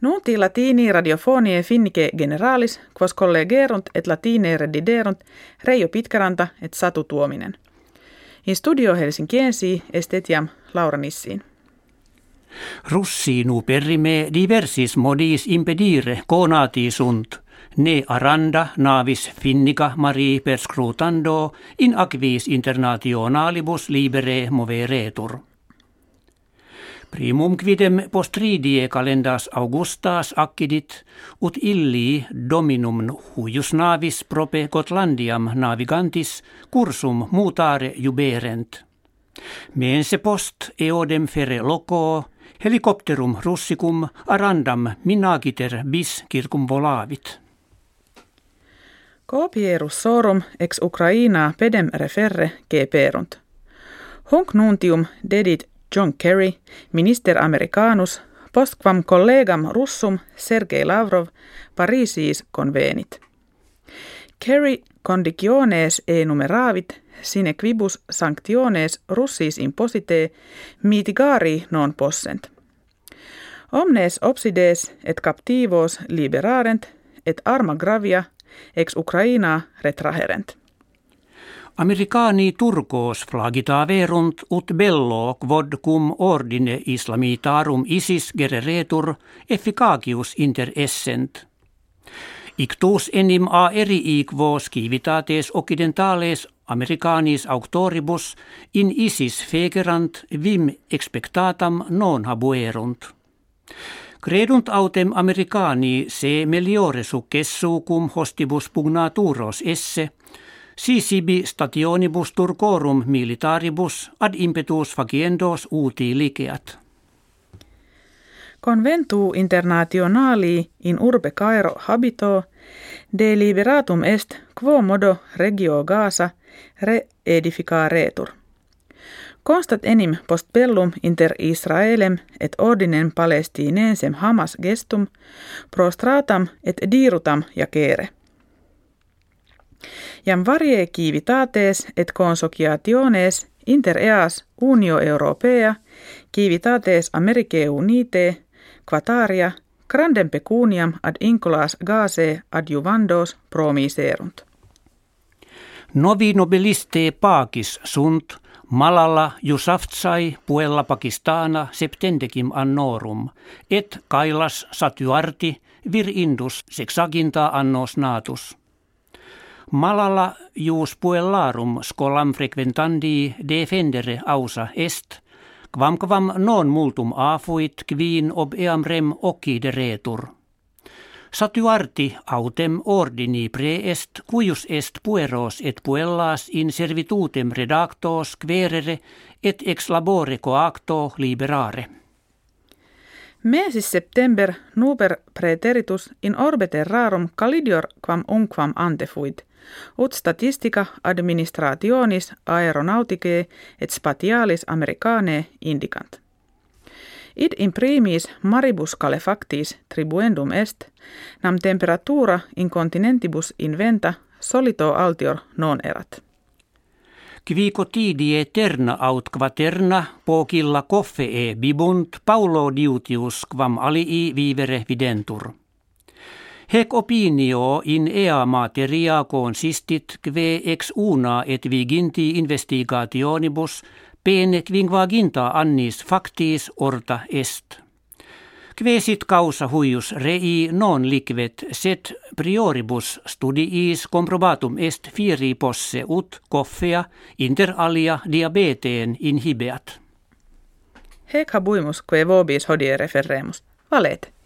Nunti latini radiofonie finnike generalis, quos collegerunt et latine rediderunt Reijo Pitkaranta et Satu Tuominen. In studio Helsinkiensi estetiam Laura Nissiin. Russinu perime diversis modis impedire conati sunt, ne aranda navis finnica mari per scrutando in aquis internationalibus libere moveretur. Primum quidem postridie calendas Augustas accidit, ut illi dominum huius navis prope Gotlandiam navigantis cursum mutare juberent. Mense post eodem fere loco, helikopterum russicum arandam minagiter bis circum volavit. Copierus sorum ex Ukraina pedem referre geperunt. Hunc nuntium dedit John Kerry, minister americanus, postquam collegam russum Sergei Lavrov Parisiis convenit. Kerry conditiones enumeravit sine quibus sanctiones russis imposite mitigari non possent. Omnes obsides et captivos liberarent et arma gravia ex Ukraina retraherent. Amerikani turkos flagita verunt ut bello quod cum ordine islamitarum isis gereretur efficacius inter essent. Ictus enim a eri quos civitates occidentales Americanis auctoribus in isis fegerant vim expectatam non habuerunt. Credunt autem Americani se meliore successu cum hostibus pugnaturos esse, si sibi stationibus turcorum militaribus ad impetus faciendos uti liceat. Conventu internationali in urbe Cairo habito deliberatum est quo modo regio Gaza re edificaretur. Constat enim post bellum inter Israelem et ordinem palestinensem Hamas gestum prostratam et dirutam jacere. Jam varie civitates et consociationes inter eas unio europea civitates Americae unite quataria grandem pecuniam ad incolas gase adjuvandos promiserunt. Novi nobiliste paakis sunt Malala Yousafzai puella Pakistana septendecim annorum, et Kailas satyarti vir indus sexaginta annos natus. Malala jus puellarum scolam frequentandi defendere ausa est, quam quam non multum afuit quin ob eam rem occideretur. Satuarti autem ordini preest cuius est pueros et puellas in servitutem redactos querere et ex labore coacto liberare. Mesis september nuper preteritus in orbe terrarum calidior quam unquam antefuit, ut statistica administrationis aeronauticae et spatialis americanae indicant. Id imprimis maribus calefactis tribuendum est, nam temperatura in continentibus inventa solito altior non erat. Qui quotidie terna aut quaterna pokilla e bibunt Paulo diutius quam alii vivere videntur. Hec opinio in ea materia consistit kve ex una et viginti investigationibus pene quinquaginta annis factis orta est. Kvesit causa huius rei non liquet set prioribus studiis comprobatum est fieri posse ut coffea inter alia diabeteen inhibeat. Hec habuimus quae vobis hodie referremus. Valete.